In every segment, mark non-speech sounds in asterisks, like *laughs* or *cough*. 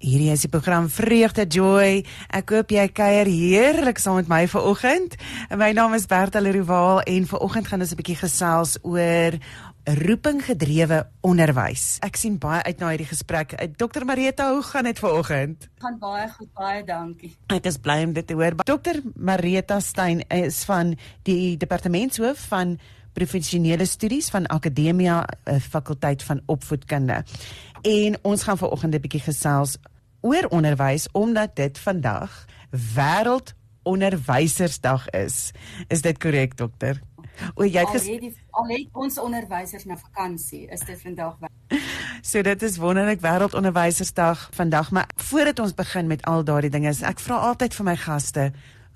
Hierdie is die program Vreugde Joy. Ek hoop jy kuier heerlik saam met my vanoggend. My naam is Bertha Leroux en vanoggend gaan ons 'n bietjie gesels oor roepinggedrewe onderwys. Ek sien baie uit na hierdie gesprek. Eh, Dr Marita, hoe gaan dit vanoggend? Gaan baie goed, baie dankie. Ek is bly om dit te hoor. Dr Marita Stein is van die departementshoof van professionele studies van Akademia uh, fakulteit van opvoedkunde. En ons gaan vanoggend 'n bietjie gesels oor onderwys omdat dit vandag wêreld onderwysersdag is. Is dit korrek dokter? O, jy het gesê al het ons onderwysers na vakansie, is dit vandag wel. So dit is wonderlik wêreld onderwysersdag vandag, maar voordat ons begin met al daardie dinge, ek vra altyd vir my gaste,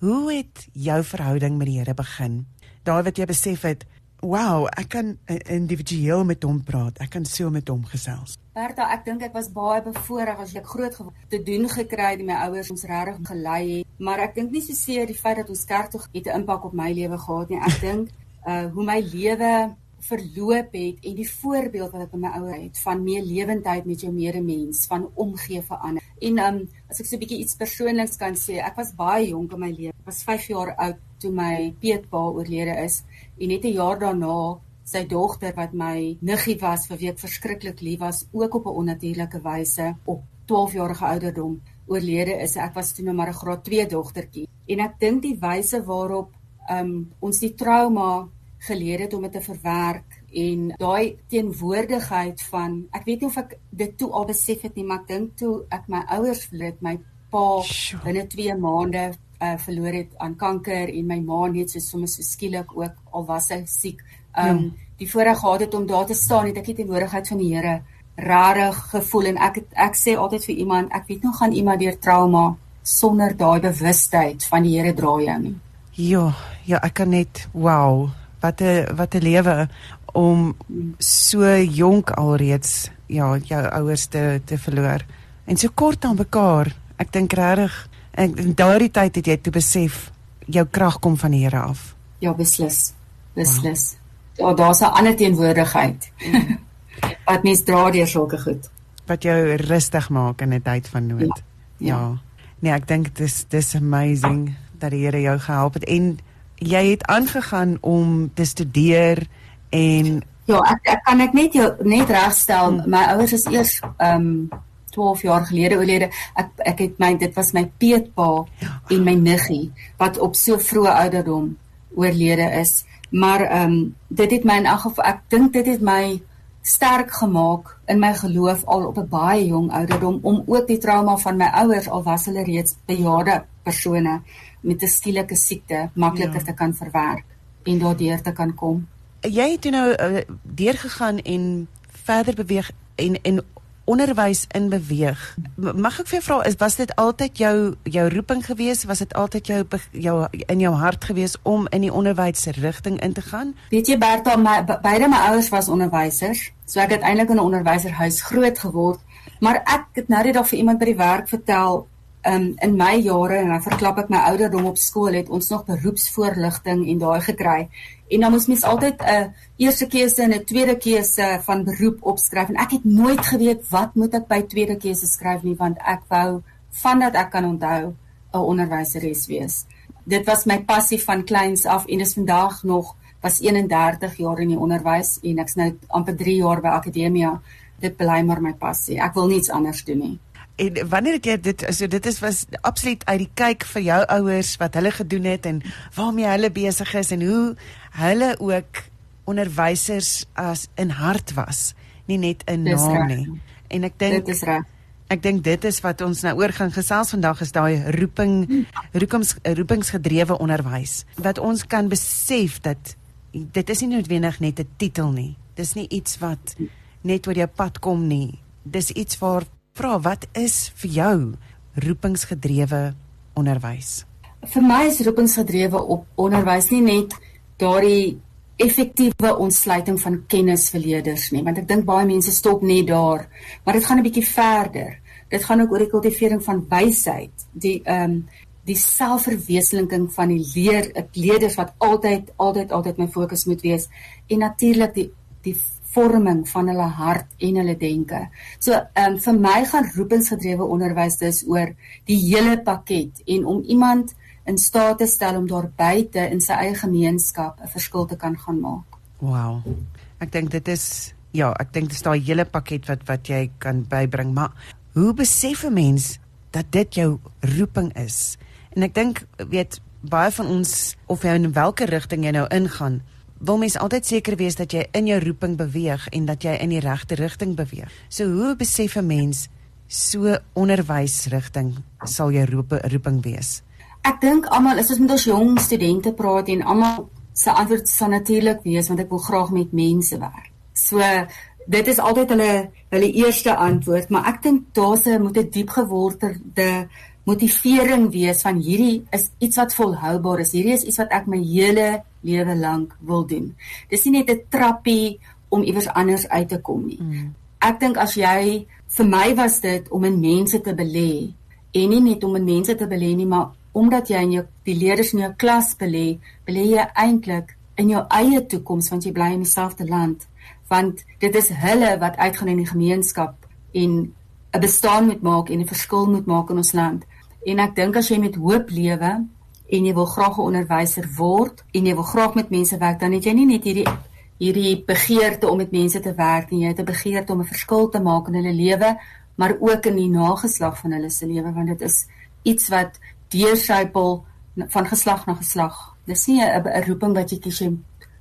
hoe het jou verhouding met die Here begin? Daai wat jy besef het, wow, ek kan individueel met hom praat. Ek kan so met hom gesels. Bertha, ek dink ek was baie bevoorreg as ek groot geword te doen gekry het my ouers ons regtig gelei het, maar ek dink nie so seer die feit dat ons kerk toe het 'n impak op my lewe gehad nie. Ek *laughs* dink uh hoe my lewe verloop het en die voorbeeld wat ek by my ouers het van meelewendheid met jou medemens, van omgee vir ander. En um as ek so 'n bietjie iets persoonliks kan sê, ek was baie jonk in my lewe. Ek was 5 jaar oud toe my peetpa oorlede is en net 'n jaar daarna sy dogter wat my niggie was vir wie ek verskriklik lief was ook op 'n onnatuurlike wyse op 12 jarige ouderdom oorlede is ek was toe nou maar 'n graad 2 dogtertjie en ek dink die wyse waarop um, ons die trauma geleer het om dit te verwerk en daai teenwoordigheid van ek weet nie of ek dit toe al besef het nie maar ek dink toe ek my ouers verloor my pa binne 2 maande uh, verloor het aan kanker en my ma net so soms so skielik ook al was sy siek. Um ja. die voorreg gehad het om daar te staan het ek die teenwoordigheid van die Here rarig gevoel en ek het, ek sê altyd vir iemand ek weet nog gaan iemand deur trauma sonder daai bewustheid van die Here dra jou nie. Ja, ja, ek kan net wow, wat 'n wat 'n lewe om so jonk alreeds ja, jou ouers te te verloor en so kort aan mekaar. Ek dink regtig in daardie tyd het jy toe besef jou krag kom van die Here af. Ja, beslis. Beslis. Wow. Ja, daar's 'n ander teenwoordigheid. Mm. *laughs* wat mens dra deur sulke goed. Wat jou rustig maak in 'n tyd van nood. Ja. ja. ja. Nee, ek dink dit is dis amazing dat die Here jou gehelp het en jy het aangegaan om te studeer en Ja, ek, ek kan ek net jou net regstel. Mm. My ouers is eers ehm um, 12 jaar gelede oorlede. Ek ek het my dit was my peetpa ja. en my niggie wat op so vroeë ouderdom oorlede is. Maar ehm um, dit het my in elk geval ek dink dit het my sterk gemaak in my geloof al op 'n baie jong ouderdom om ook die trauma van my ouers al was hulle reeds bejaarde persone met 'n skielike siekte makliker ja. te kan verwerk en daardeur te kan kom. Jy het nou uh, deurgegaan en verder beweeg en en onderwys in beweeg. Mag ek vir jou vra is was dit altyd jou jou roeping gewees? Was dit altyd jou jou in jou hart gewees om in die onderwysrigting in te gaan? Weet jy Bertha, my beide my ouers was onderwysers. So ek het eintlik in 'n onderwyserhuis groot geword, maar ek het nou net daar vir iemand by die werk vertel um, in my jare en dan verklap ek my ouderdom op skool het ons nog beroepsvoorligting en daai gekry en dan moes mens altyd 'n uh, eerste keuse en 'n tweede keuse van beroep opskryf en ek het nooit geweet wat moet ek by tweede keuse skryf nie want ek wou vandat ek kan onthou 'n onderwyseres wees. Dit was my passie van kleins af en dis vandag nog was 31 jaar in die onderwys en ek's nou amper 3 jaar by akademia. Dit bly maar my passie. Ek wil niks anders doen nie. En wanneer het jy dit so dit is was absoluut uit die kyk vir jou ouers wat hulle gedoen het en waarmee hulle besig is en hoe hulle ook onderwysers as in hart was, nie net in naam nie. En ek dink dit is reg. Ek dink dit is wat ons nou oor gaan gesels vandag is daai roeping roepings roepingsgedrewe onderwys wat ons kan besef dat dit is nie noodwendig net 'n titel nie. Dis nie iets wat net oor jou pad kom nie. Dis iets waar vra wat is vir jou roepingsgedrewe onderwys? Vir my is roepingsgedrewe op onderwys nie net daardie effektiewe ontsluiting van kennis vir leerders nie, want ek dink baie mense stop net daar, maar dit gaan 'n bietjie verder. Dit gaan ook oor die kultivering van wysheid, die ehm um, die selfverwesenliking van die leer, 'n leerders wat altyd altyd altyd my fokus moet wees en natuurlik die die vorming van hulle hart en hulle denke. So ehm um, vir my gaan roepingsgedrewe onderwys dus oor die hele pakket en om iemand in staat te stel om daar buite in sy eie gemeenskap 'n verskil te kan gaan maak. Wow. Ek dink dit is ja, ek dink dit is daai hele pakket wat wat jy kan bybring, maar hoe besef 'n mens dat dit jou roeping is? En ek dink weet baie van ons of jy in watter rigting jy nou ingaan, wil mens altyd seker wees dat jy in jou roeping beweeg en dat jy in die regte rigting beweeg. So hoe besef 'n mens so onderwysrigting sal jou roeping wees? Ek dink almal is ons met ons jong studente praat en almal se antwoord sal natuurlik wees want ek wil graag met mense werk. So dit is altyd hulle hulle eerste antwoord, maar ek dink daar's 'n moet 'n diep geworderde motivering wees van hierdie is iets wat volhoubaar is. Hierdie is iets wat ek my hele lewe lank wil doen. Dis nie net 'n trappie om iewers anders uit te kom nie. Mm. Ek dink as jy vir my was dit om in mense te belê en nie net om in mense te belê nie, maar omdat jy in jou die leerders in jou klas belê, belê jy eintlik in jou eie toekoms want jy bly in dieselfde land want dit is hulle wat uitgaan in die gemeenskap en 'n bestaan moet maak en 'n verskil moet maak in ons land. En ek dink as jy met hoop lewe en jy wil graag 'n onderwyser word en jy wil graag met mense werk, dan het jy nie net hierdie hierdie begeerte om met mense te werk nie, jy het 'n begeerte om 'n verskil te maak in hulle lewe, maar ook in die nageslag van hulle se lewe want dit is iets wat deursypel van geslag na geslag. Dis nie 'n roeping wat jy kies jy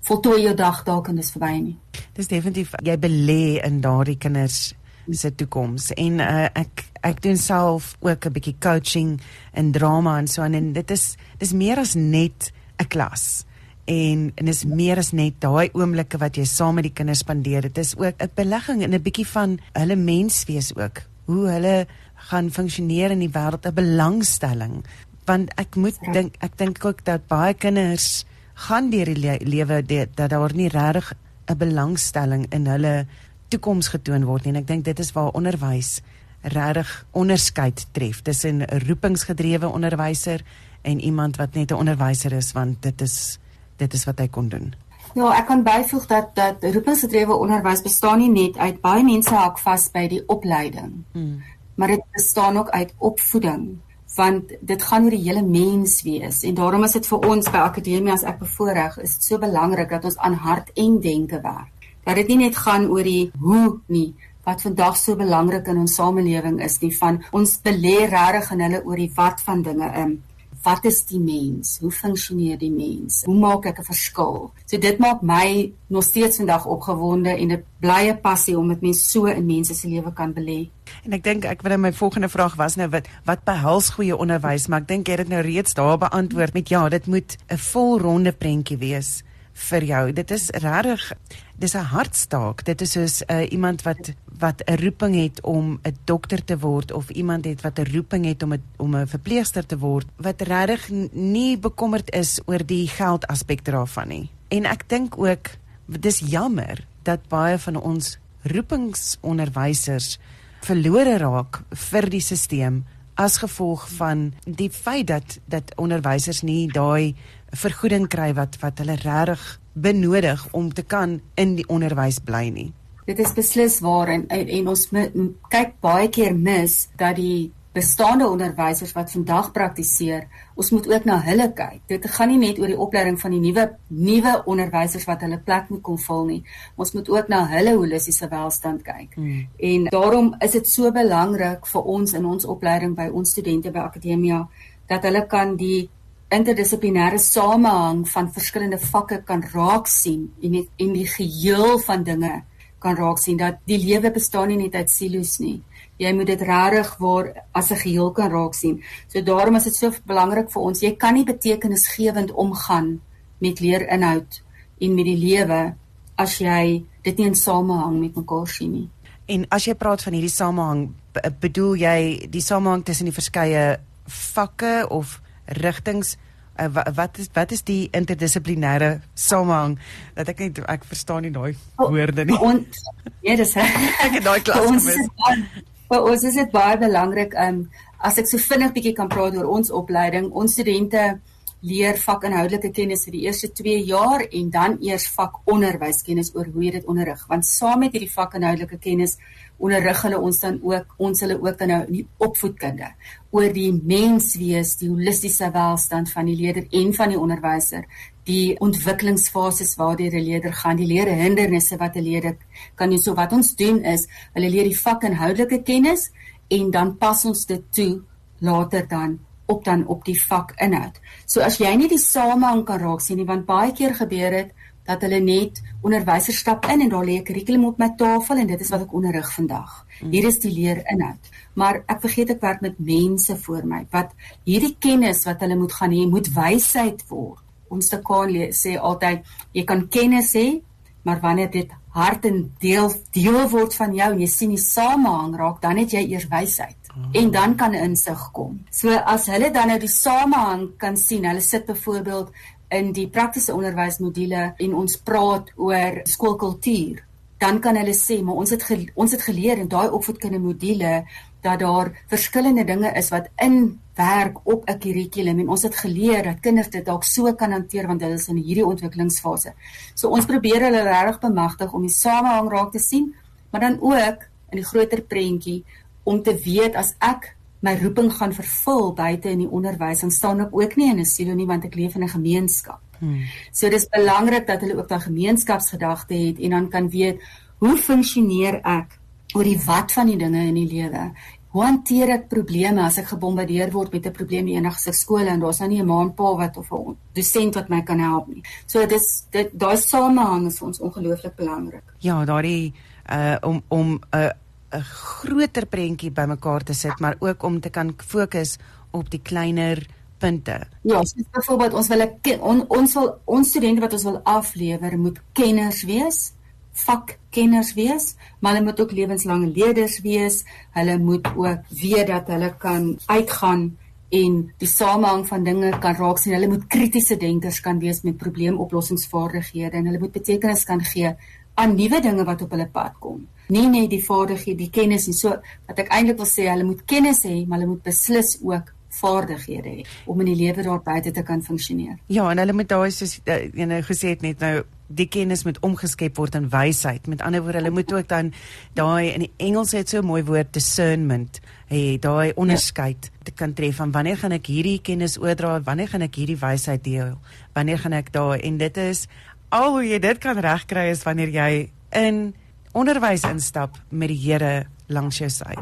voltooi jou dag dalk en dis verby nie. Dis definitief jy belê in daardie kinders se toekoms. En uh, ek ek doen self ook 'n bietjie coaching en drama en so en dit is dis meer as net 'n klas. En en is meer as net daai oomblikke wat jy saam met die kinders spandeer. Dit is ook 'n belegging in 'n bietjie van hulle menswees ook. Hoe hulle gaan funksioneer in die wêreld 'n belangstelling. Want ek moet ja. dink ek dink ook dat baie kinders gaan deur die le lewe dat daar nie regtig 'n belangstelling in hulle toekoms getoon word nie. En ek dink dit is waar onderwys regtig onderskeid tref. Tussen 'n roepingsgedrewe onderwyser en iemand wat net 'n onderwyser is want dit is dit is wat hy kon doen. Ja, ek kan byvoeg dat dat roepingsgedrewe onderwys bestaan nie net uit baie mense hak vas by die opleiding. Hmm. Maar dit bestaan ook uit opvoeding want dit gaan oor die hele mens wees. En daarom is dit vir ons by akademie as ek bevoorreg is dit so belangrik dat ons aan hart en denke werk dat dit nie net gaan oor die hoe nie wat vandag so belangrik in ons samelewing is nie van ons belê regtig in hulle oor die wat van dinge in wat is die mens? Hoe funksioneer die mens? Hoe maak ek 'n verskil? So dit maak my nog steeds vandag opgewonde en 'n blye passie om met mense so in mense se lewe kan belê. En ek dink ek wil my volgende vraag was nou wat wat behels goeie onderwys, maar ek dink jy het dit nou reeds daar beantwoord met ja, dit moet 'n volronde prentjie wees vir jou. Dit is regtig dis 'n hartstaak. Dit is soos uh, iemand wat wat 'n roeping het om 'n dokter te word of iemand het wat 'n roeping het om 'n om 'n verpleegster te word wat regtig nie bekommerd is oor die geld aspek daarvan nie. En ek dink ook dis jammer dat baie van ons roepingsonderwysers verlore raak vir die stelsel as gevolg van die feit dat dat onderwysers nie daai vergoeding kry wat wat hulle regtig benodig om te kan in die onderwys bly nie. Dit is beslis waar en en, en ons kyk baie keer mis dat die bestaande onderwysers wat vandag praktiseer, ons moet ook na hulle kyk. Dit gaan nie net oor die opleiding van die nuwe nuwe onderwysers wat hulle plek moet kom vul nie. Ons moet ook na hulle holistiese welstand kyk. Hmm. En daarom is dit so belangrik vir ons in ons opleiding by ons studente by Akademia dat hulle kan die interdissiplinêre samehang van verskillende vakke kan raak sien en die, en die geheel van dinge kan raak sien dat die lewe bestaan nie net uit silo's nie. Jy moet dit regtig waar as 'n geheel kan raak sien. So daarom is dit so belangrik vir ons. Jy kan nie betekenisgewend omgaan met leerinhoud en met die lewe as jy dit nie in samehang met mekaar sien nie. En as jy praat van hierdie samehang, bedoel jy die samehang tussen die verskeie vakke of rigtings uh, wat is wat is die interdissiplinêre samehang dat ek net ek verstaan nie daai woorde nie. Ons ja, dis *laughs* ek het daai klas gemis. Vir ons is dit baie belangrik um as ek so vinnig bietjie kan praat oor ons opleiding. Ons studente leer vakinhoudelike kennis vir die eerste 2 jaar en dan eers vakonderwyskennis oor hoe jy dit onderrig. Want saam met hierdie vakinhoudelike kennis onderrig hulle ons dan ook ons hulle ook dan nou die opvoedkunde oor die menswees, die holistiese welstand van die leerder en van die onderwyser, die ontwikkelingsfases waardeur 'n leerder gaan, die leer hindernisse wat 'n leerder kan doen. So wat ons doen is, hulle leer die vakinhoudelike kennis en dan pas ons dit toe later dan op dan op die vakinhoud. So as jy nie die samehang kan raak sien nie, want baie keer gebeur dit dat hulle net onderwysers stap in en daar lê 'n kurrikulum op my tafel en dit is wat ek onderrig vandag. Mm. Hier is die leerinhoud. Maar ek vergeet ek werk met mense voor my wat hierdie kennis wat hulle moet gaan hê, moet wysheid word. Ons te kan sê altyd jy kan kennis hê, maar wanneer dit hart en deel deel word van jou en jy sien die samehang raak, dan het jy eers wysheid. Oh. En dan kan insig kom. So as hulle dan nou die samehang kan sien, hulle sit byvoorbeeld in die praktiese onderwysmodule en ons praat oor skoolkultuur, dan kan hulle sê, maar ons het ons het geleer in daai opvoedkundige module dat daar verskillende dinge is wat in werk op 'n kurrikulum en ons het geleer dat kinders dit dalk so kan hanteer want hulle is in hierdie ontwikkelingsfase. So ons probeer hulle regtig bemagtig om die samehang raak te sien, maar dan ook in die groter prentjie om te weet as ek my roeping gaan vervul buite in die onderwys dan staan ek ook nie in 'n silo nie want ek leef in 'n gemeenskap. Hmm. So dis belangrik dat hulle ook daai gemeenskapsgedagte het en dan kan weet hoe funksioneer ek oor die wat van die dinge in die lewe. Hoe hanteer ek probleme as ek gebombardeer word met 'n probleem in enige skool en daar's nou nie 'n maanpa wat of 'n dosent wat my kan help nie. So dis dit daai samehang is vir ons ongelooflik belangrik. Ja, daardie uh om om 'n uh, 'n groter prentjie bymekaar te sit, maar ook om te kan fokus op die kleiner punte. Ja, soos byvoorbeeld ons wil on, ons wil ons studente wat ons wil aflewer moet kenners wees, vakkenners wees, maar hulle moet ook lewenslange leerders wees. Hulle moet ook weet dat hulle kan uitgaan en die samehang van dinge kan raak sien. Hulle moet kritiese denkers kan wees met probleemoplossingsvaardighede en hulle moet betekenis kan gee aan nuwe dinge wat op hulle pad kom nie net die vaardighede, die kennis nie. So wat ek eintlik wil sê, hulle moet kennis hê, maar hulle moet beslis ook vaardighede hê om in die lewe daar buite te kan funksioneer. Ja, en hulle moet daai soos jy uh, nou gesê het net nou die kennis moet omgeskep word in wysheid. Met ander woorde, hulle moet ook dan daai in die Engels het so 'n mooi woord discernment hê, daai onderskeid ja. te kan tref van wanneer gaan ek hierdie kennis oordra, wanneer gaan ek hierdie wysheid deel, wanneer gaan ek daai en dit is al hoe jy dit kan regkry is wanneer jy in onderwys instap met die Here langs jou sy.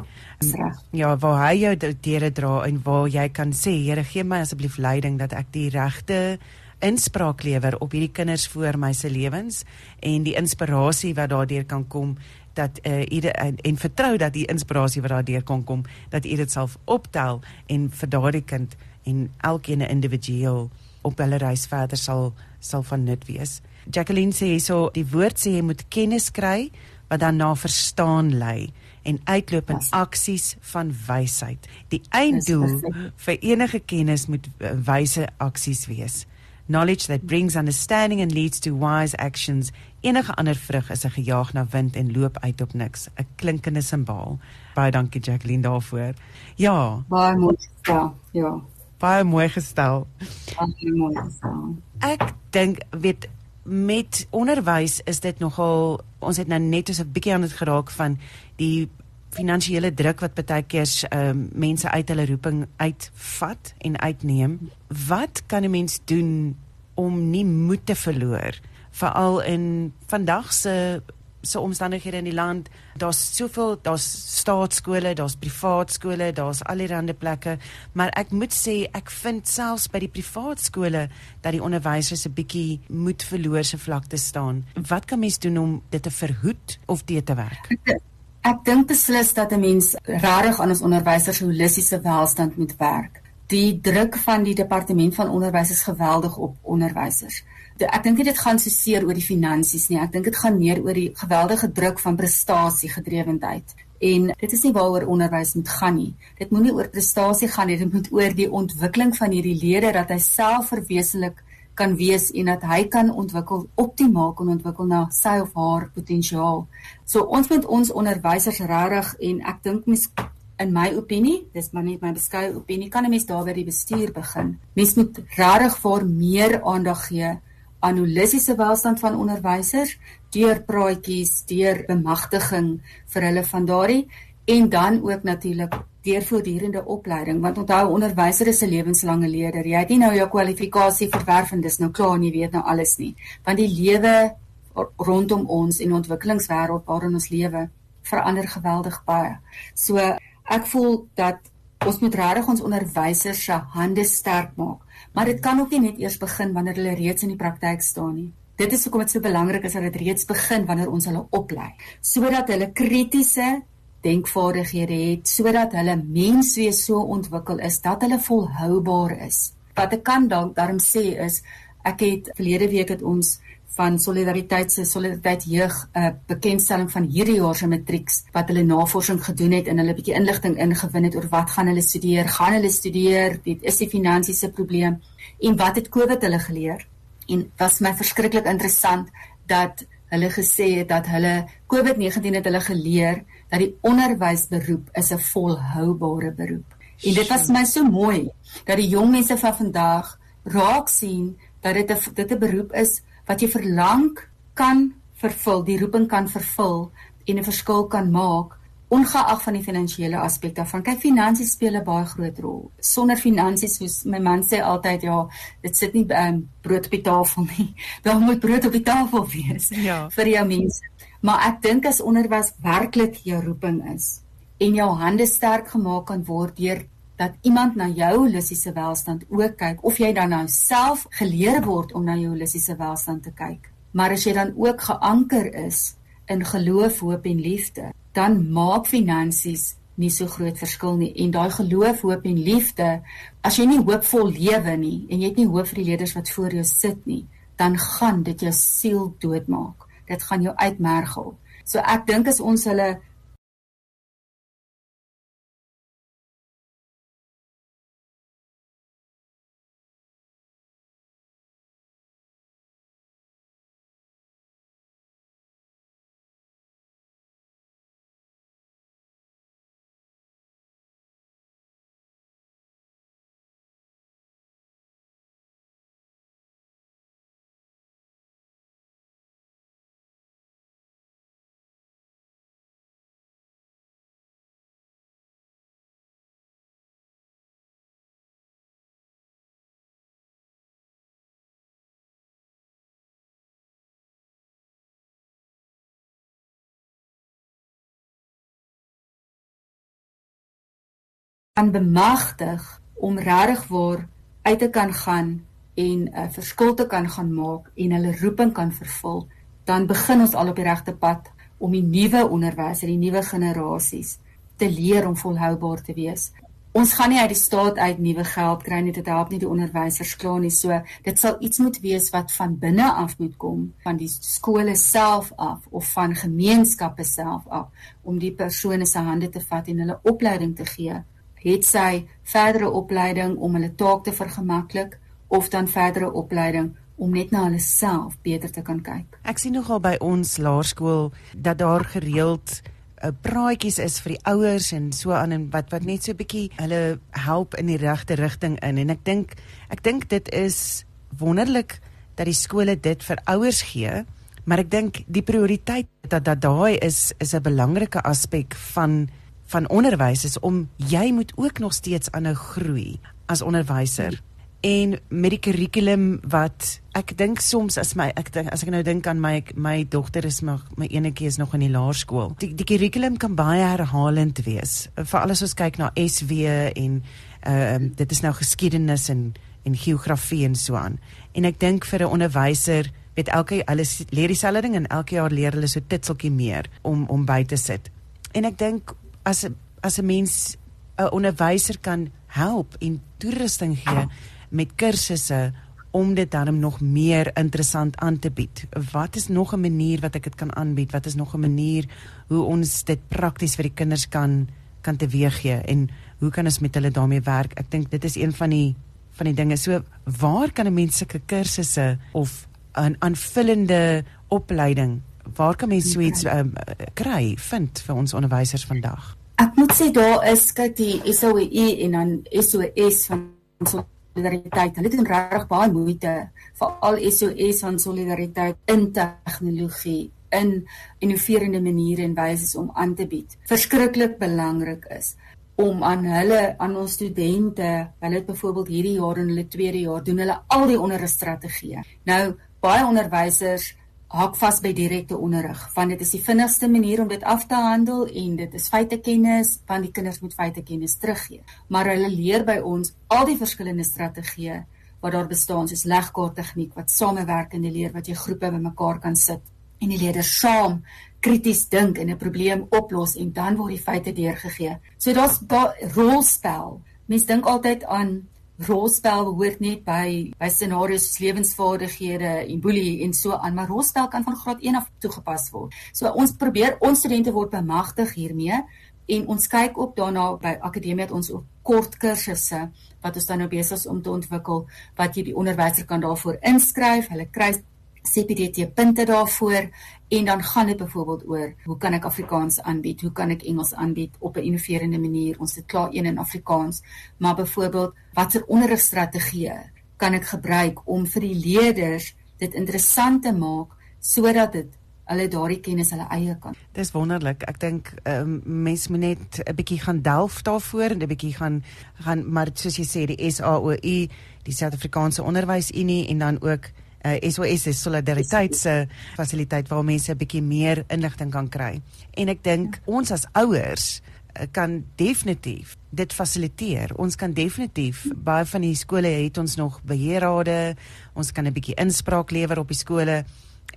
Ja, waar hy jou deure dra en waar jy kan sê, Here, gee my asseblief leiding dat ek die regte inspraak lewer op hierdie kinders voor my se lewens en die inspirasie wat daardeur kan kom dat uh, ieder en, en vertrou dat die inspirasie wat daardeur kan kom dat u dit self optel en vir daardie kind en elkeen individueel op hulle reis verder sal sal van nut wees. Jacqueline sê hierso die woord sê jy moet kennis kry wat dan na verstaan lei en uitloop in aksies van wysheid. Die einddoel vir enige kennis moet eh, wyse aksies wees. Knowledge that brings understanding and leads to wise actions. Enige ander vrug is 'n gejaag na wind en loop uit op niks. 'n Klinkende simbaal. Baie dankie Jacqueline daarvoor. Ja. Baie mooi gestel. Ja. Baie mooi gestel. Baie mooi gestel. Ek dink weet met onderwys is dit nogal ons het nou net so 'n bietjie aan dit geraak van die finansiële druk wat baie keer um, mense uit hulle roeping uitvat en uitneem. Wat kan 'n mens doen om nie moed te verloor veral in vandag se se omstandighede in die land. Daar's soveel, daar's staatskole, daar's privaat skole, daar's allerlei plekke, maar ek moet sê ek vind selfs by die privaat skole dat die onderwysers 'n bietjie moed verloor se vlak te staan. Wat kan mens doen om dit te verhoed of dit te werk? Ek dink beslis dat 'n mens regtig aan ons onderwysers holistiese welstand moet werk. Die druk van die departement van onderwys is geweldig op onderwysers ek dink dit gaan so seer oor die finansies nie. Ek dink dit gaan meer oor die geweldige druk van prestasie gedrewendheid. En dit is nie waaroor onderwys moet gaan nie. Dit moenie oor prestasie gaan nie, dit moet oor die ontwikkeling van hierdie leerder dat hy self verwesenlik kan wees en dat hy kan ontwikkel optimaal kan ontwikkel na sy of haar potensiaal. So ons moet ons onderwysers regtig en ek dink mens in my opinie, dis maar net my beskeie opinie, kan 'n mens daar by die bestuur begin. Mens moet regtig vir meer aandag gee aan holistiese welstand van onderwysers deur praatjies, deur bemagtiging vir hulle van daardie en dan ook natuurlik deur voortdurende opleiding want onthou onderwyser is 'n lewenslange leerder. Jy het nie nou jou kwalifikasie verwerf en dis nou klaar en jy weet nou alles nie. Want die lewe rondom ons en ontwikkelingswêreld waarin ons lewe verander geweldig baie. So ek voel dat ons moet regtig ons onderwysers se hande sterk maak. Maar dit kan ook nie net eers begin wanneer hulle reeds in die praktyk staan nie. Dit is hoekom dit so belangrik is dat dit reeds begin wanneer ons hulle oplei, sodat hulle kritiese denkvaardighede het sodat hulle menswees so ontwikkel is dat hulle volhoubaar is. Wat ek kan dan daarom sê is ek het verlede week het ons van solidariteit se solidariteit jeug 'n uh, bekendstelling van hierdie jaar se matrieks wat hulle navorsing gedoen het en hulle 'n bietjie inligting ingewin het oor wat gaan hulle studeer, gaan hulle studeer, dit is die finansiese probleem en wat het Covid hulle geleer? En was my verskriklik interessant dat hulle gesê het dat hulle COVID-19 het hulle geleer dat die onderwysberoep is 'n volhoubare beroep. En dit was my so mooi dat die jong mense van vandag raak sien dat dit 'n dit 'n beroep is wat jy verlang kan vervul, die roeping kan vervul en 'n verskil kan maak ongeag van die finansiële aspek daarvan. Kyk, finansies speel 'n baie groot rol. Sonder finansies, soos my man sê altyd, ja, dit sit nie um, brood op die tafel nie. *laughs* Daar moet brood op die tafel wees *laughs* ja. vir jou mense. Maar ek dink as onderwys werklik jou roeping is en jou hande sterk gemaak kan word deur dat iemand na jou holistiese welstand ook kyk of jy dan nou self geleer word om na jou holistiese welstand te kyk. Maar as jy dan ook geanker is in geloof, hoop en liefde, dan maak finansies nie so groot verskil nie en daai geloof, hoop en liefde, as jy nie hoopvol lewe nie en jy het nie hoop vir die leerders wat voor jou sit nie, dan gaan dit jou siel doodmaak dit gaan jou uitmergel. So ek dink as ons hulle kan bemagtig om regtig waar uit te kan gaan en 'n uh, verskil te kan gaan maak en hulle roeping kan vervul, dan begin ons al op die regte pad om die nuwe onderwysers, die nuwe generasies te leer om volhoubaar te wees. Ons gaan nie uit die staat uit nuwe geld kry nie, dit help nie die onderwysers klaar nie. So dit sal iets moet wees wat van binne af moet kom, van die skole self af of van gemeenskappe self af om die persone se hande te vat en hulle opleiding te gee het sy verdere opleiding om hulle taak te vergemaklik of dan verdere opleiding om net na hulle self beter te kan kyk. Ek sien nogal by ons laerskool dat daar gereeld 'n eh, praatjies is vir die ouers en so aan en wat wat net so 'n bietjie hulle help in die regte rigting in en ek dink ek dink dit is wonderlik dat die skole dit vir ouers gee maar ek dink die prioriteit dat dat daai is is 'n belangrike aspek van van onderwys is om jy moet ook nog steeds aanhou groei as onderwyser. En met die kurrikulum wat ek dink soms as my ek dink as ek nou dink aan my my dogter is nog my enetjie is nog in die laerskool. Die die kurrikulum kan baie herhalend wees. Veral as ons kyk na SW en ehm uh, dit is nou geskiedenis en en geografie en so aan. En ek dink vir 'n onderwyser weet elke alles leer dieselfde ding en elke jaar leer hulle so titseltjie meer om om by te sit. En ek dink as as 'n mens 'n onderwyser kan help en toerusting gee met kursusse om dit dan nog meer interessant aan te bied. Wat is nog 'n manier wat ek dit kan aanbied? Wat is nog 'n manier hoe ons dit prakties vir die kinders kan kan teweeggee en hoe kan ons met hulle daarmee werk? Ek dink dit is een van die van die dinge. So waar kan 'n mens sulke kursusse of 'n aanvullende opleiding Waar kan mens so iets um, kry vind vir ons onderwysers vandag? Ek moet sê daar is kyk die SOE en dan SOS van solidariteit. Hulle doen regtig baie moeite vir al SOS van solidariteit in tegnologie in innoverende maniere en wyse om aan te bied. Verskriklik belangrik is om aan hulle aan ons studente, hulle het byvoorbeeld hierdie jaar in hulle tweede jaar doen hulle al die onderrigstrategieë. Nou baie onderwysers hak vas by direkte onderrig want dit is die vinnigste manier om dit af te handel en dit is feitekennis want die kinders moet feitekennis teruggee. Maar hulle leer by ons al die verskillende strategieë wat daar bestaan soos legkaart tegniek wat samewerkende leer wat jy groepe bymekaar kan sit en die leerders saam krities dink en 'n probleem oplos en dan word die feite deurgegee. So daar's daar rolspel. Mense dink altyd aan rolspel hoort net by by scenario's soos lewensvaardighede en boelie en so aan, maar rolspel kan van graad 1 af toegepas word. So ons probeer ons studente word bemagtig hiermee en ons kyk ook daarna by akademie het ons ook kort kursusse wat ons dan nou besig is om te ontwikkel wat jy die onderwyser kan daarvoor inskryf. Hulle kry CPDT punte daarvoor en dan gaan dit byvoorbeeld oor hoe kan ek Afrikaans aanbied? Hoe kan ek Engels aanbied op 'n innoverende manier? Ons het klaar een in Afrikaans, maar byvoorbeeld watter onderrigstrategieë kan ek gebruik om vir die leerders dit interessant te maak sodat dit hulle daardie kennis hulle eie kan. Dis wonderlik. Ek dink um, mens moet net 'n bietjie gaan delf daarvoor en 'n bietjie gaan gaan maar soos jy sê die SAOU, die Suid-Afrikaanse Onderwysunie en dan ook uh, eh, SOS is solidariteit se fasiliteit waar mense 'n bietjie meer inligting kan kry. En ek dink ja. ons as ouers uh, kan definitief dit fasiliteer. Ons kan definitief baie van die skole het ons nog beheerrade. Ons kan 'n bietjie inspraak lewer op die skole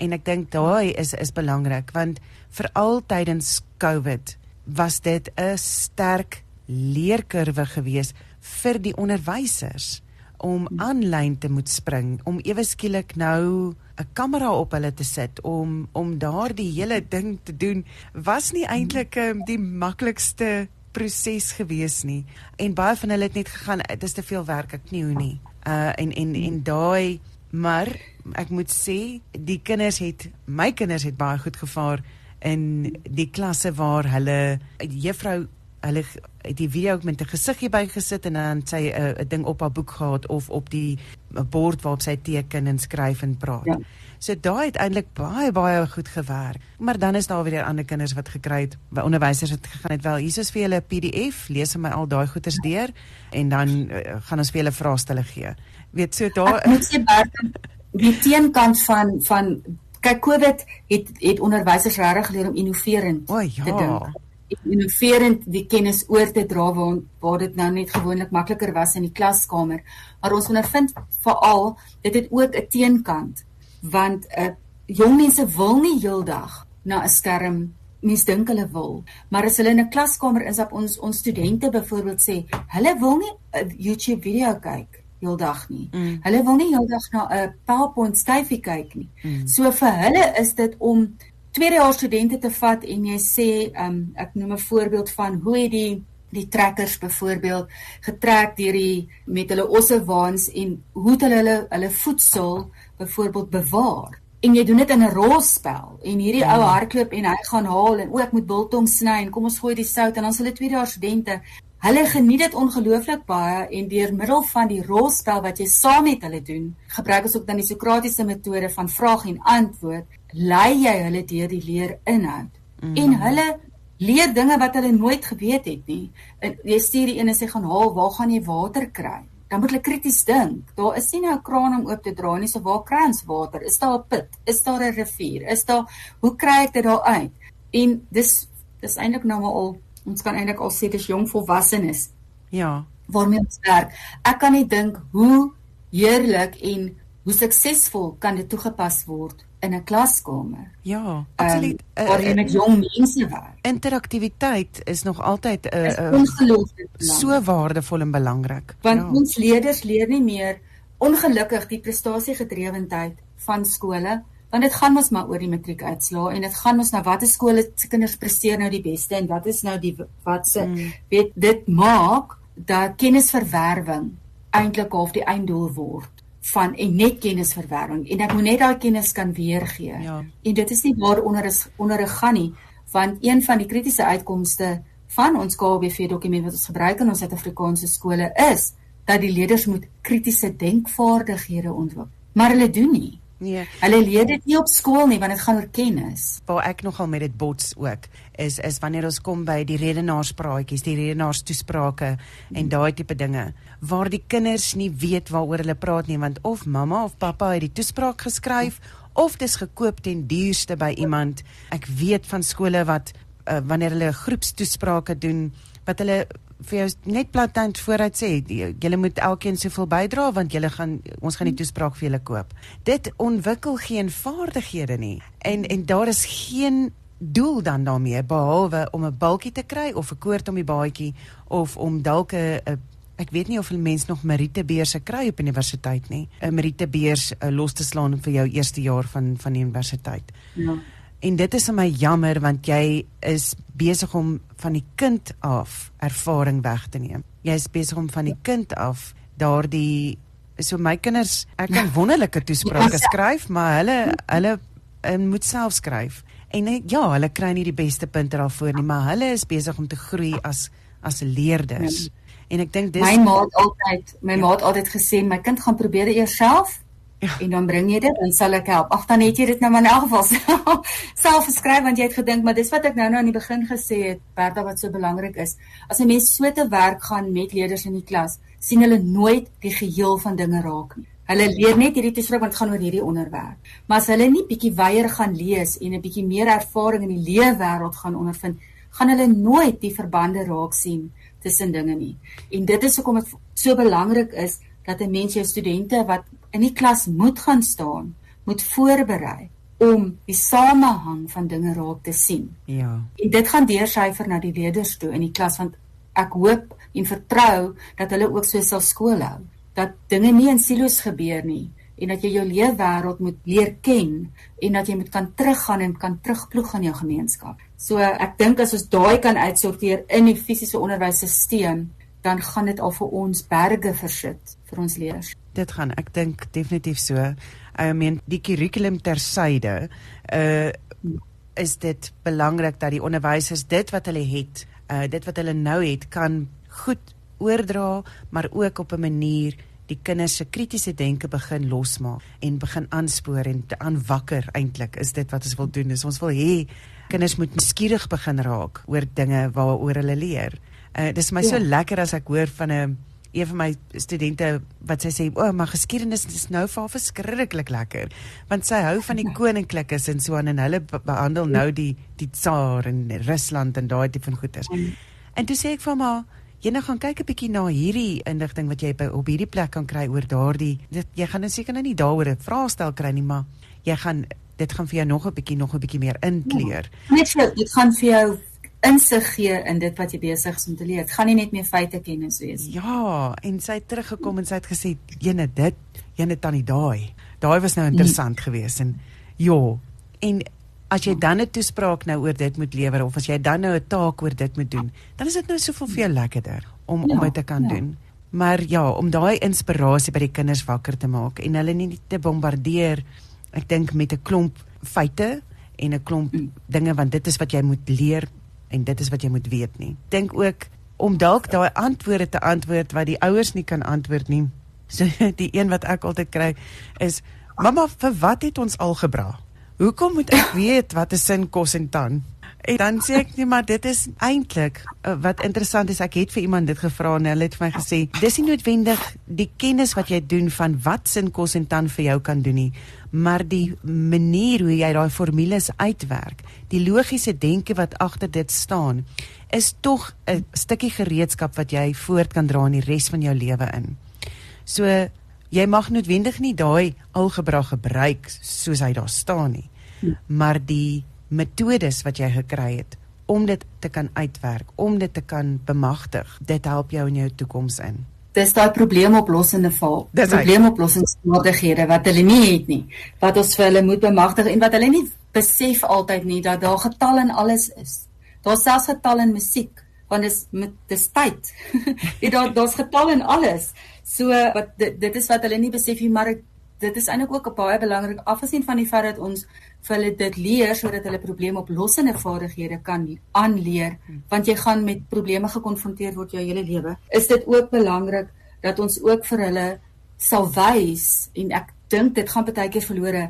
en ek dink daai is is belangrik want veral tydens COVID was dit 'n sterk leerkurwe gewees vir die onderwysers om aanlyn te moet spring om ewe skielik nou 'n kamera op hulle te sit om om daardie hele ding te doen was nie eintlik um, die maklikste proses gewees nie. En baie van hulle het net gegaan dit is te veel werk ek nie hoe nie. Uh en en en daai maar ek moet sê die kinders het my kinders het baie goed gevaar in die klasse waar hulle juffrou hulle het die video met 'n gesiggie bygesit en dan sy 'n uh, ding op haar boek gehad of op die bord waarop sy teken en skryf en praat. Ja. So daai het eintlik baie baie goed gewerk. Maar dan is daar weer ander kinders wat gekry het, by onderwysers het gegaan het wel. Hier is vir julle 'n PDF, lees my al daai goeters deur en dan uh, gaan ons vir julle vraestelle gee. Weet so daar Ek moet sê die teenkant van van kyk COVID het het onderwysers regtig geleer om innoverend oh, ja. te dink innoverend die kennis oor te dra waar waar dit nou net gewoonlik makliker was in die klaskamer. Maar ons ondervind veral dit het ook 'n teenkant want 'n uh, jong mense wil nie heeldag na 'n skerm mens dink hulle wil, maar as hulle in 'n klaskamer is op ons ons studente byvoorbeeld sê, hulle wil nie 'n YouTube video kyk heeldag nie. Mm. Hulle wil nie heeldag na 'n PowerPoint styfie kyk nie. Mm. So vir hulle is dit om tweedejaars studente te vat en jy sê um ek noem 'n voorbeeld van hoe het die die trekkers byvoorbeeld getrek deur die met hulle ossewaans en hoe het hulle hulle hulle voedsel byvoorbeeld bewaar en jy doen dit in 'n rolspel en hierdie ou hmm. hardloop en hy gaan haal en o ek moet biltong sny en kom ons gooi die sout en dan is hulle tweedejaars studente Hulle geniet dit ongelooflik baie en deur middel van die rolspel wat jy saam met hulle doen, gebruik ons ook dan die Sokratiese metode van vraag en antwoord, lei jy hulle deur die leer inhoud. Mm. En hulle leer dinge wat hulle nooit geweet het nie. En jy stuur die ene sê gaan haal, waar gaan jy water kry? Dan moet hulle krities dink. Daar is nie nou 'n kraan om oop te draai nie, so waar kry ons water? Is daar 'n put? Is daar 'n rivier? Is daar hoe kry ek dit daar uit? En dis dis eintlik nou maar al ons kan eintlik al sê dis jong volwassenes. Ja. Waarmee ons werk. Ek kan nie dink hoe heerlik en hoe suksesvol kan dit toegepas word in 'n klaskamer. Ja, absoluut. Um, waar jy met jong mense werk. Interaktiwiteit is nog altyd 'n uh, ongelooflik so waardevol en belangrik. Want ja. ons leerders leer nie meer ongelukkig die prestasiegedrewendheid van skole want dit gaan mos maar oor die matriekuitslae en dit gaan mos nou watter skole se kinders presteer nou die beste en wat is nou die wat se mm. weet dit maak dat kennisverwerwing eintlik half die einddoel word van en net kennisverwerwing en ek moet net daai kennis kan weergee. Ja. En dit is nie waar onder is onder 'n gaan nie want een van die kritiese uitkomste van ons KBV dokument wat ons gebruik in ons Suid-Afrikaanse skole is dat die leerders moet kritiese denkvaardighede ontwikkel. Maar hulle doen nie. Nee. Hulle leer dit nie op skool nie want dit gaan oor kennis. Waar ek nogal met dit bots ook is is wanneer ons kom by die redenaarspraatjies, die redenaarstoesprake en daai tipe dinge waar die kinders nie weet waaroor hulle praat nie want of mamma of pappa het die toespraak geskryf of dis gekoop ten duurste by iemand. Ek weet van skole wat uh, wanneer hulle groepstoesprake doen wat hulle vir jou net platant vooruit sê julle moet elkeen soveel bydra want julle gaan ons gaan die toespraak vir julle koop. Dit ontwikkel geen vaardighede nie. En en daar is geen doel dan daarmee behalwe om 'n balkie te kry of 'n koord om die baadjie of om dalk 'n ek weet nie of 'n mens nog Meritebeurs kry op universiteit nie. 'n Meritebeurs uh, los te slaan vir jou eerste jaar van van die universiteit. Ja. En dit is vir my jammer want jy is besig om van die kind af ervaring weg te neem. Jy is besig om van die kind af daardie so my kinders, ek kan ja. *laughs* wonderlike toesprake skryf, maar hulle hulle um, moet self skryf. En uh, ja, hulle kry nie die beste punte daarvoor nie, maar hulle is besig om te groei as as leerders. Ja. En ek dink dis My ma het altyd my ja. ma het altyd gesê my kind gaan probeer eers self Ja. En dan bring jy dit en sal ek help. Ag dan het jy dit nou maar in elk geval *laughs* self geskryf want jy het gedink maar dis wat ek nou nou aan die begin gesê het, Bertha wat so belangrik is. As 'n mens so te werk gaan met leerders in die klas, sien hulle nooit die geheel van dinge raak nie. Hulle leer net hierdie toespraak want gaan oor hierdie onderwerp. Maar as hulle nie bietjie weier gaan lees en 'n bietjie meer ervaring in die leefwêreld gaan ondervind, gaan hulle nooit die verbande raak sien tussen dinge nie. En dit is hoekom dit so belangrik is dat 'n mens jou studente wat in die klas moet gaan staan, moet voorberei om die samehang van dinge raak te sien. Ja. En dit gaan deursyfer na die leerders toe in die klas want ek hoop en vertrou dat hulle ook so sal skool hou dat dinge nie in silo's gebeur nie en dat jy jou leefwêreld moet leer ken en dat jy moet kan teruggaan en kan terugploeg in jou gemeenskap. So ek dink as ons daai kan uitsorteer in die fisiese onderwysstelsel dan gaan dit al vir ons berge versit vir ons leerders. Dit gaan ek dink definitief so. I mean die kurrikulum tersyde uh is dit belangrik dat die onderwysers dit wat hulle het, uh dit wat hulle nou het kan goed oordra, maar ook op 'n manier die kinders se kritiese denke begin losmaak en begin aanspoor en aanwakker eintlik is dit wat ons wil doen. Is ons wil hê kinders moet nuuskierig begin raak oor dinge waaroor hulle leer. Uh, dis my ja. so lekker as ek hoor van 'n een van my studente wat sy sê, "O, oh, maar geskiedenis is nou vir haar verskriklik lekker." Want sy hou van die *laughs* koninklikes en so aan en hulle behandel nou die die tsaar en Rusland en daai tipe van goeters. Ja. En toe sê ek vir haar, "Jy nou gaan kyk 'n bietjie na hierdie inligting wat jy by op hierdie plek kan kry oor daardie dit jy gaan nou seker nou nie daaroor 'n vraestel kry nie, maar jy gaan dit gaan vir jou nog 'n bietjie nog 'n bietjie meer inkleer." Ja. Net so, dit gaan vir jou insig gee in dit wat jy besig is om te leer. Dit gaan nie net meer feite kennis wees nie. Ja, en sy het teruggekom en sy het gesê, "Jene dit, jene tannie daai. Daai was nou interessant nee. geweest en ja, en as jy dan 'n toespraak nou oor dit moet lewer of as jy dan nou 'n taak oor dit moet doen, dan is dit nou soveel veel lekkerder om ja, om dit te kan ja. doen. Maar ja, om daai inspirasie by die kinders wakker te maak en hulle nie te bombardeer, ek dink met 'n klomp feite en 'n klomp mm. dinge want dit is wat jy moet leer en dit is wat jy moet weet nie. Dink ook om dalk daai antwoorde te antwoord wat die ouers nie kan antwoord nie. So *laughs* die een wat ek altyd kry is mamma vir wat het ons algebra? Hoekom moet ek weet wat 'n sin kos en tan? En dan sê ek net maar dit is eintlik uh, wat interessant is ek het vir iemand dit gevra en hulle het vir my gesê dis nie noodwendig die kennis wat jy doen van wat sin kos en tan vir jou kan doen nie maar die manier hoe jy daai formules uitwerk die logiese denke wat agter dit staan is tog 'n stukkie gereedskap wat jy voort kan dra in die res van jou lewe in so jy mag noodwendig nie daai algebra gebruik soos hy daar staan nie hm. maar die metodes wat jy gekry het om dit te kan uitwerk, om dit te kan bemagtig. Dit help jou in jou toekoms in. Dis daai probleemoplossende val. Probleemoplossingsvaardighede wat hulle nie het nie, wat ons vir hulle moet bemagtig en wat hulle nie besef altyd nie dat daar getal in alles is. Daar's selfs getal in musiek, want dis met dis tyd. *laughs* Jy daar daar's getal in alles. So wat dit, dit is wat hulle nie besef nie, maar dit is eintlik ook baie belangrik afgesien van die feit dat ons vir hulle dit leer sodat hulle probleemoplossende vaardighede kan aanleer want jy gaan met probleme gekonfronteer word jou hele lewe. Is dit ook belangrik dat ons ook vir hulle sal wys en ek dink dit gaan baie keer verlore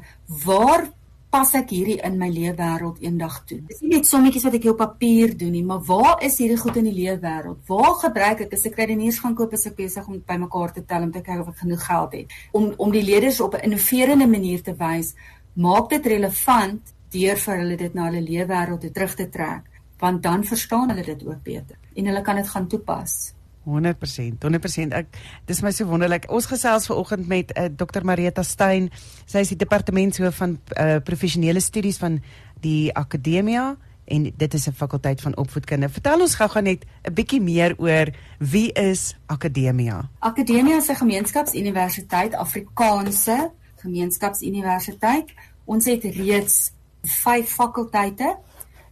waar pas ek hierdie in my leefwêreld eendag toe. Dis nie net sommetjies wat ek op papier doen nie, maar waar is hierdie goed in die leefwêreld? Waar gebruik ek as ek kredieteurs gaan koop as ek besig om bymekaar te tel om te kyk of ek genoeg geld het? Om om die leerders op 'n innoverende manier te wys, maak dit relevant deur vir hulle dit na hulle leefwêreld terug te trek, want dan verstaan hulle dit ook beter en hulle kan dit gaan toepas. 100%, 100%. Ek dis my so wonderlik. Ons gesels ver oggend met uh, eh, Dr. Marieta Stein. Sy is die departementshoof van uh, professionele studies van die Akademia en dit is 'n fakulteit van opvoedkunde. Vertel ons gou-gou net 'n bietjie meer oor wie is Akademia? Akademia is 'n gemeenskapsuniversiteit, Afrikaanse gemeenskapsuniversiteit. Ons het reeds 5 fakulteite.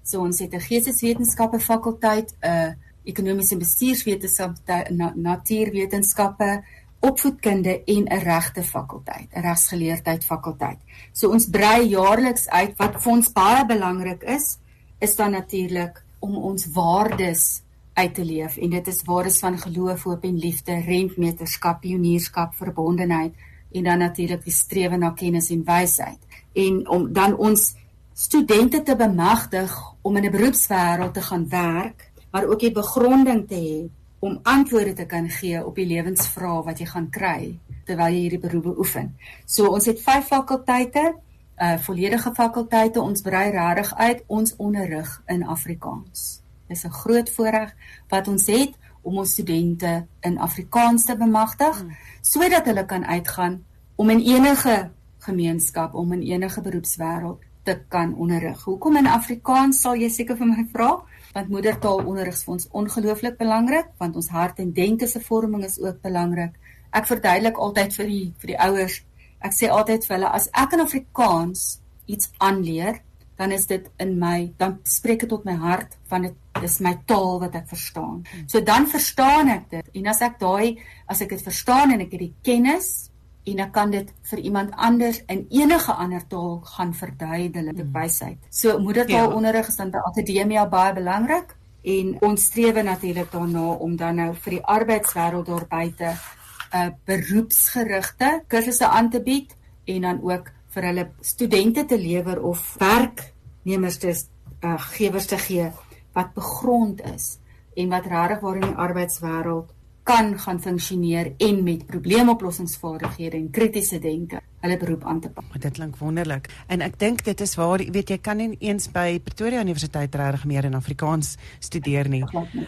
So ons het 'n geesteswetenskappe fakulteit, 'n uh, ekonomiese bestuurswetenskappe, na, natuurwetenskappe, opvoedkunde en 'n regte fakulteit, 'n regsgeleerdheid fakulteit. So ons brei jaarliks uit wat vir ons baie belangrik is, is dan natuurlik om ons waardes uit te leef en dit is waardes van geloof, hoop en liefde, rentmeesterskap, pionierskap, verbondenheid en dan natuurlik die strewe na kennis en wysheid. En om dan ons studente te bemagtig om in 'n beroepswêreld te gaan werk maar ook die begronding te hê om antwoorde te kan gee op die lewensvrae wat jy gaan kry terwyl jy hierdie beroep beoefen. So ons het vyf fakulteite, uh volledige fakulteite. Ons brei regtig uit ons onderrig in Afrikaans. Dis 'n groot voorreg wat ons het om ons studente in Afrikaans te bemagtig hmm. sodat hulle kan uitgaan om in enige gemeenskap, om in enige beroepswêreld te kan onderrig. Hoekom in Afrikaans sal jy seker vir my vra? Want moedertaalonderrig is vir ons ongelooflik belangrik want ons hart en denke se vorming is ook belangrik. Ek verduidelik altyd vir die vir die ouers. Ek sê altyd vir hulle as ek in Afrikaans iets aanleer, dan is dit in my dan spreek dit tot my hart want dit is my taal wat ek verstaan. So dan verstaan ek dit en as ek daai as ek dit verstaan en ek het die kennis en ek kan dit vir iemand anders in enige ander taal gaan verduidelik met hmm. wysheid. So moedertaalonderrig is dan by akademia baie belangrik en ons streef natuurlik daarna om dan nou vir die arbeidswêreld daar buite 'n uh, beroepsgerigte kursusse aan te bied en dan ook vir hulle studente te lewer of werknemers te uh, gewers te gee wat begrond is en wat regtig waar in die arbeidswêreld kan gaan funksioneer en met probleemoplossingsvaardighede en kritiese denke hulle beroep aan te pak. Dit klink wonderlik. En ek dink dit is waar weet jy kan nie eens by Pretoria Universiteit regtig meer in Afrikaans studeer nie.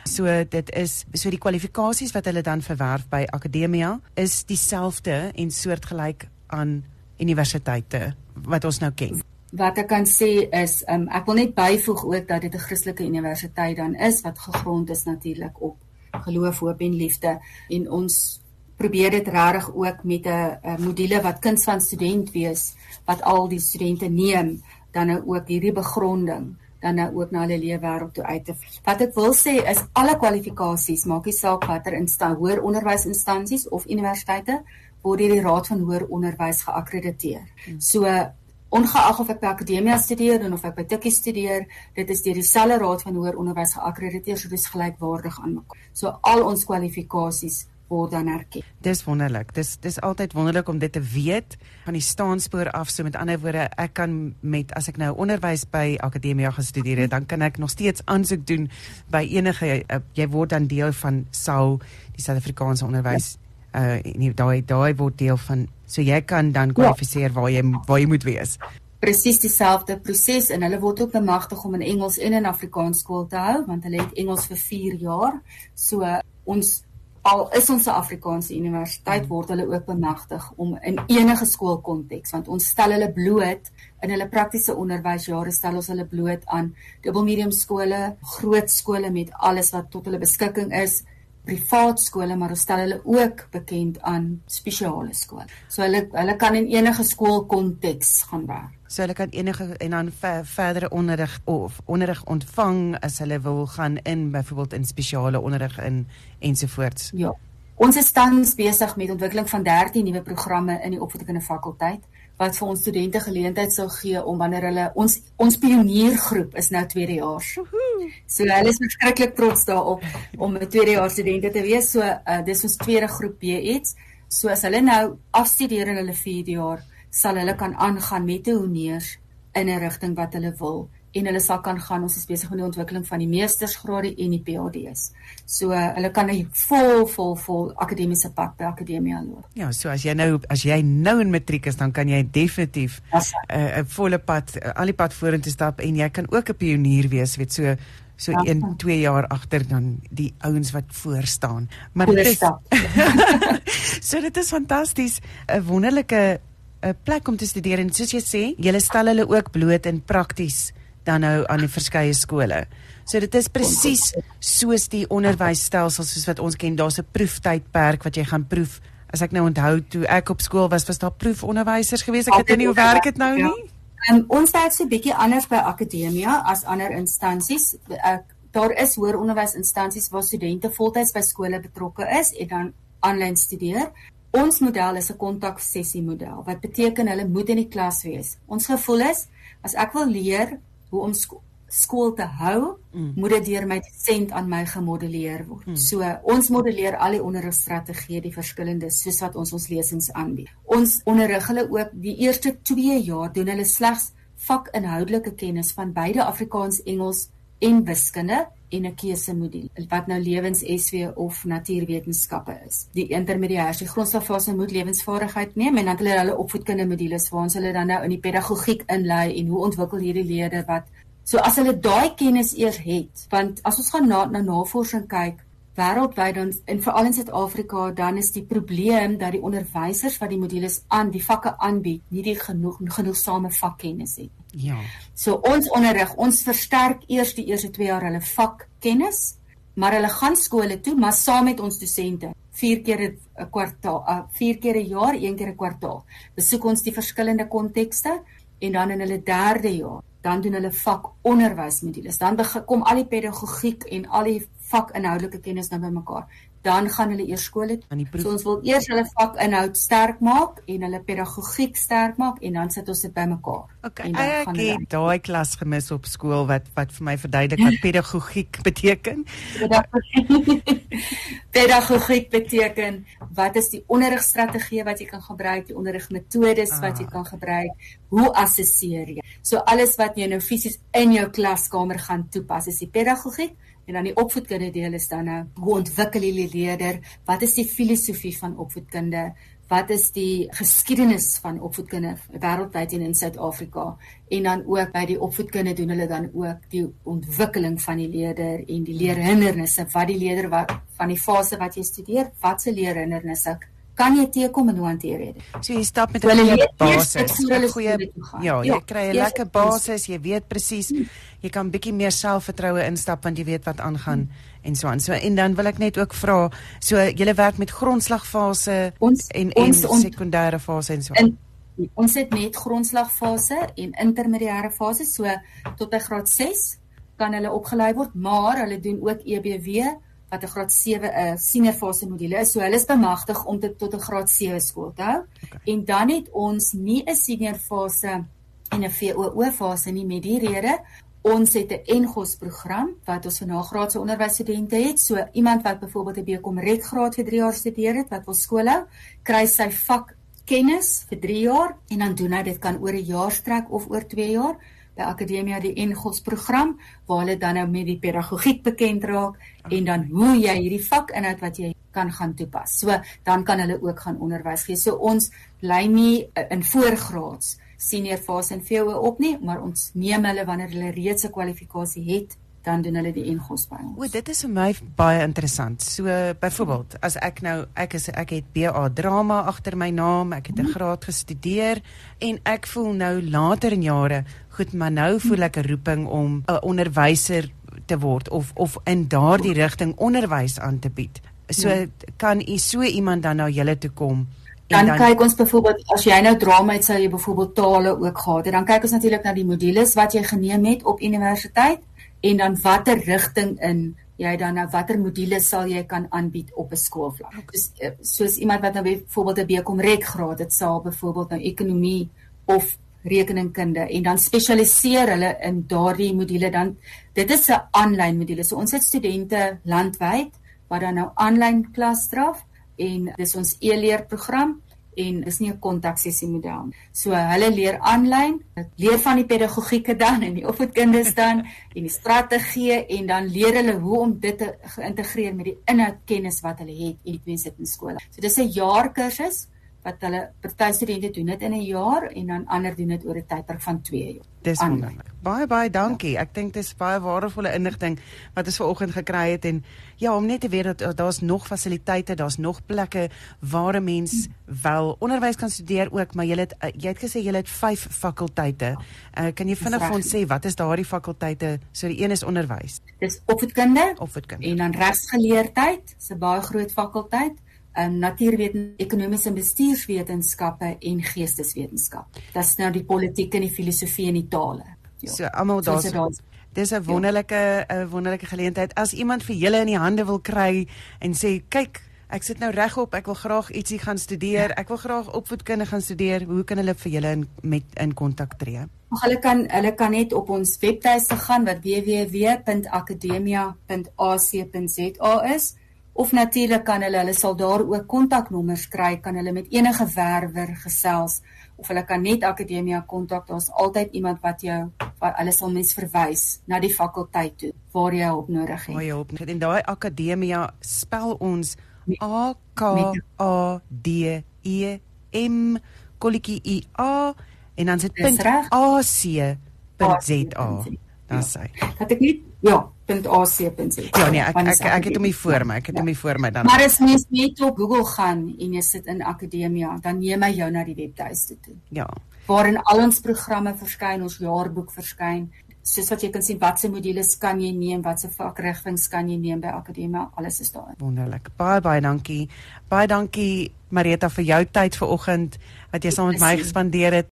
So dit is so die kwalifikasies wat hulle dan verwerf by Akademia is dieselfde en soortgelyk aan universiteite wat ons nou ken. Wat ek kan sê is um, ek wil net byvoeg ook dat dit 'n Christelike universiteit dan is wat gegrond is natuurlik op geloof, hoop en liefde en ons probeer dit regtig ook met 'n module wat kuns van student wees wat al die studente neem dan nou ook hierdie begronding dan nou ook na hulle leefwêreld toe uit te wat ek wil sê is alle kwalifikasies maak nie saak watter instansie hoër onderwysinstansies of universiteite word deur die raad van hoër onderwys geakkrediteer. Hmm. So ongeag of ek by akademia studeer of ek by Tikkie studeer, dit is deur dieselfde raad van hoër onderwys geakkrediteer, so dis gelykwaardig aan mekaar. So al ons kwalifikasies word dan erken. Dis wonderlik. Dis dis altyd wonderlik om dit te weet van die staanspoor af. So met ander woorde, ek kan met as ek nou onderwys by akademia gestudeer het, dan kan ek nog steeds aansoek doen by enige uh, jy word dan deel van SAU, die Suid-Afrikaanse onderwys ja uh en daai daai word deel van so jy kan dan ja. kwalifiseer ja. waar jy waar jy moet wees. Presies dieselfde proses en hulle word ook bemagtig om in Engels en in Afrikaans skool te hou want hulle het Engels vir 4 jaar. So ons al is ons 'n Afrikaanse universiteit word hulle ook bemagtig om in enige skoolkonteks want ons stel hulle bloot in hulle praktiese onderwysjare stel ons hulle bloot aan dubbelmedium skole, groot skole met alles wat tot hulle beskikking is privaat skole maar ons stel hulle ook bekend aan spesiale skole. So hulle hulle kan in enige skoolkonteks gaan werk. So hulle kan enige en dan ver, verdere onderrig of onderrig ontvang as hulle wil gaan in byvoorbeeld in spesiale onderrig in ensovoorts. Ja. Ons is tans besig met ontwikkeling van 13 nuwe programme in die opvoedkundige fakulteit wat vir ons studente geleentheid sal gee om wanneer hulle ons ons pioniergroep is nou tweedejaars. So hulle is verskriklik trots daarop om 'n tweedejaars studente te wees. So uh, dis ons tweede groep B1. So as hulle nou afstudeer in hulle 4de jaar, sal hulle kan aangaan met 'n honeurs in 'n rigting wat hulle wil en hulle sal kan gaan ons is besig met die ontwikkeling van die meestersgrade en die PhD's. So uh, hulle kan 'n vol vol vol akademiese pad by akademia loop. Ja, so as jy nou as jy nou in matriek is, dan kan jy definitief 'n uh, 'n volle pad uh, al die pad vorentoe stap en jy kan ook 'n pionier wees, weet so so 1 ja. 2 jaar agter dan die ouens wat voor staan. Maar dit is *laughs* So dit is fantasties, 'n wonderlike 'n plek om te studeer en soos jy sê, jy stel hulle ook bloot in prakties dan nou aan die verskeie skole. So dit is presies soos die onderwysstelsel soos wat ons ken. Daar's 'n proeftydperk wat jy gaan proef. As ek nou onthou toe ek op skool was, was daar proefonderwysers geweest. Ek weet nie hoe werk dit nou ja. nie. Um, ons werk so 'n bietjie anders by akademia as ander instansies. Ek daar is hoër onderwysinstansies waar studente voltyds by skole betrokke is en dan aanlyn studeer. Ons model is 'n kontak sessie model wat beteken hulle moet in die klas wees. Ons gevoel is as ek wil leer hoe om sko skool te hou, mm. moet dit deur my sent aan my gemodelleer word. Mm. So ons modelleer al die onderrigstrategieë, die verskillende soos wat ons ons lesings aanbied. Ons onderrig hulle ook die eerste 2 jaar doen hulle slegs vakinhoudelike kennis van beide Afrikaans, Engels en wiskunde en 'n keuse module wat nou lewens SW of natuurwetenskappe is. Die intermediêre grondslagfase moet lewensvaardigheid neem en dan hulle hulle opvoedkundige modules waar ons hulle dan nou in die pedagogiek inlei en hoe ontwikkel hierdie leerders wat so as hulle daai kennis eers het want as ons gaan na na navorsing kyk wêreldwyd dan en veral in Suid-Afrika dan is die probleem dat die onderwysers wat die modules aan die vakke aanbied nie die genoeg genoegsame vakkennis het. Ja. So ons onderrig, ons versterk eers die eerste 2 jaar hulle vakkennis, maar hulle gaan skole toe, maar saam met ons dosente. 4 keer 'n kwartaal, 4 uh, keer 'n jaar, 1 keer 'n kwartaal. Besoek ons die verskillende kontekste en dan in hulle derde jaar, dan doen hulle vakonderwysmodules. Dan kom al die pedagogiek en al die vakinhoudelike kennis dan bymekaar dan gaan hulle eers skole toe. So ons wil eers hulle vakinhoud sterk maak en hulle pedagogiek sterk maak en dan sit ons dit bymekaar. Okay, en dan gaan ek het daai klas gemis op skool wat wat vir my verduidelik wat *laughs* pedagogiek beteken. *laughs* pedagogiek beteken wat is die onderrigstrategie wat jy kan gebruik, die onderrigmetodes ah. wat jy kan gebruik, hoe assesseer jy? So alles wat jy nou fisies in jou klaskamer gaan toepas is die pedagogiek En dan die opvoedkunde deel is dan nou hoe ontwikkel jy leerder? Wat is die filosofie van opvoedkunde? Wat is die geskiedenis van opvoedkunde wêreldwyd en in Suid-Afrika? En dan ook by die opvoedkunde doen hulle dan ook die ontwikkeling van die leerder en die leerhindernisse wat die leerder wat van die fase wat jy studeer, wat se leerhindernisse kan jy teekom en hoe hanteer jy dit? So jy stap met 'n goeie basis, 'n goeie ja, jy ja, kry 'n lekker basis, jy weet presies, jy kan bietjie meer selfvertroue instap want jy weet wat aangaan en so aan. So en dan wil ek net ook vra, so jy werk met grondslagfase ons, en en ons, sekondêre fase en so aan. Ons het net grondslagfase en intermediêre fase, so tot by graad 6 kan hulle opgelei word, maar hulle doen ook EBW wat 'n graad 7 'n uh, senior fase module is. So hulle is bemagtig om dit tot 'n graad 7 skool te hou. Okay. En dan het ons nie 'n senior fase en 'n VOO fase nie met die rede ons het 'n NGOS program wat ons vir nagraadse onderwysstudente het. So iemand wat byvoorbeeld 'n BCom Red graad vir 3 jaar studeer het wat wil skool hou, kry sy vak kennis vir 3 jaar en dan doen hy dit kan oor 'n jaar strek of oor 2 jaar by Akademia die Engels program waar hulle dan nou met die pedagogiek bekend raak en dan hoe jy hierdie vak inhoud wat jy kan gaan toepas. So dan kan hulle ook gaan onderwys gee. So ons lei nie in voorgraads senior fase en VWO op nie, maar ons neem hulle wanneer hulle reeds 'n kwalifikasie het dan doen hulle die engos by ons. O, dit is vir my baie interessant. So byvoorbeeld, as ek nou ek is ek het BA drama agter my naam, ek het 'n graad gestudeer en ek voel nou later in jare, goed, maar nou voel ek 'n roeping om 'n onderwyser te word of of in daardie rigting onderwys aan te bied. So ja. kan u so iemand dan nou julle toe kom dan, dan kyk ons byvoorbeeld as jy nou drama het sou jy byvoorbeeld tale ook gehad het dan kyk ons natuurlik na die modules wat jy geneem het op universiteit en dan watter rigting in jy dan nou watter modules sal jy kan aanbied op 'n skoolvlak. Dus eh, soos iemand wat nou byvoorbeeld 'n BCom Rek graad het, sal byvoorbeeld nou ekonomie of rekeningkunde en dan spesialiseer hulle in daardie module dan dit is 'n aanlyn module. So ons het studente landwyd wat dan nou aanlyn klas draf en dis ons e-leerprogram en dis nie 'n kontaksessie model nie. So hulle leer aanlyn, leer van die pedagogieke dan en die opvoedkundes dan en die strategie en dan leer hulle hoe om dit te geïntegreer met die inhoudkennis wat hulle het en dit mense in skole. So dis 'n jaar kursus wat hulle party studente doen dit in 'n jaar en dan ander doen dit oor 'n tydperk van 2 jaar. Dis wonderlik. Baie baie dankie. Ja. Ek dink dis baie waardevolle inligting wat ons vanoggend gekry het en ja, om net te weet dat daar's nog fasiliteite, daar's nog plekke waar 'n mens wel onderwys kan studeer ook, maar jy het jy het gesê jy het 5 fakulteite. Uh, kan jy vinnig vir ons sê wat is daardie fakulteite? So die een is onderwys. Dis opvoedkunde, opvoedkunde en dan regsgeleerdheid, 'n baie groot fakulteit um, natuurwetens, ekonomiese en bestuurswetenskappe en geesteswetenskap. Dit is nou die politiek en die filosofie en die tale. Ja. So almal daar. Dis 'n wonderlike 'n wonderlike geleentheid as iemand vir julle in die hande wil kry en sê kyk Ek sit nou regop, ek wil graag ietsie gaan studeer. Ja. Ek wil graag opvoedkunde gaan studeer. Hoe kan hulle vir julle in met in kontak tree? Hulle kan hulle kan net op ons webtuiste gaan wat www.akademia.ac.za is of natuurlik kan hulle hulle sal daar ook kontaknommers kry kan hulle met enige werwer gesels of hulle kan net akademia kontak daar's altyd iemand wat jou wat hulle sal mens verwys na die fakulteit toe waar jy hulp nodig het. Waar jy hulp en daai akademia spel ons A K A D E M kolletjie I A en dan sit punt A C .z A. Dan sê. Dat ek net ja, .ac.za. Ja nee, ek ek, ek, ek het hom hier voor my. Ek het hom hier voor my dan. Maar as mens net op Google gaan en jy sit in akademia, dan neem hy jou na die webtuiste toe. Ja. Waarin al ons programme verskyn, ons jaarboek verskyn. Soos wat jy kan sien watse modules kan jy neem, watse vakrigtinge kan jy neem by akademia, alles is daar. Wonderlik. Baie baie dankie. Baie dankie Marita vir jou tyd vanoggend wat jy saam met my gespandeer het.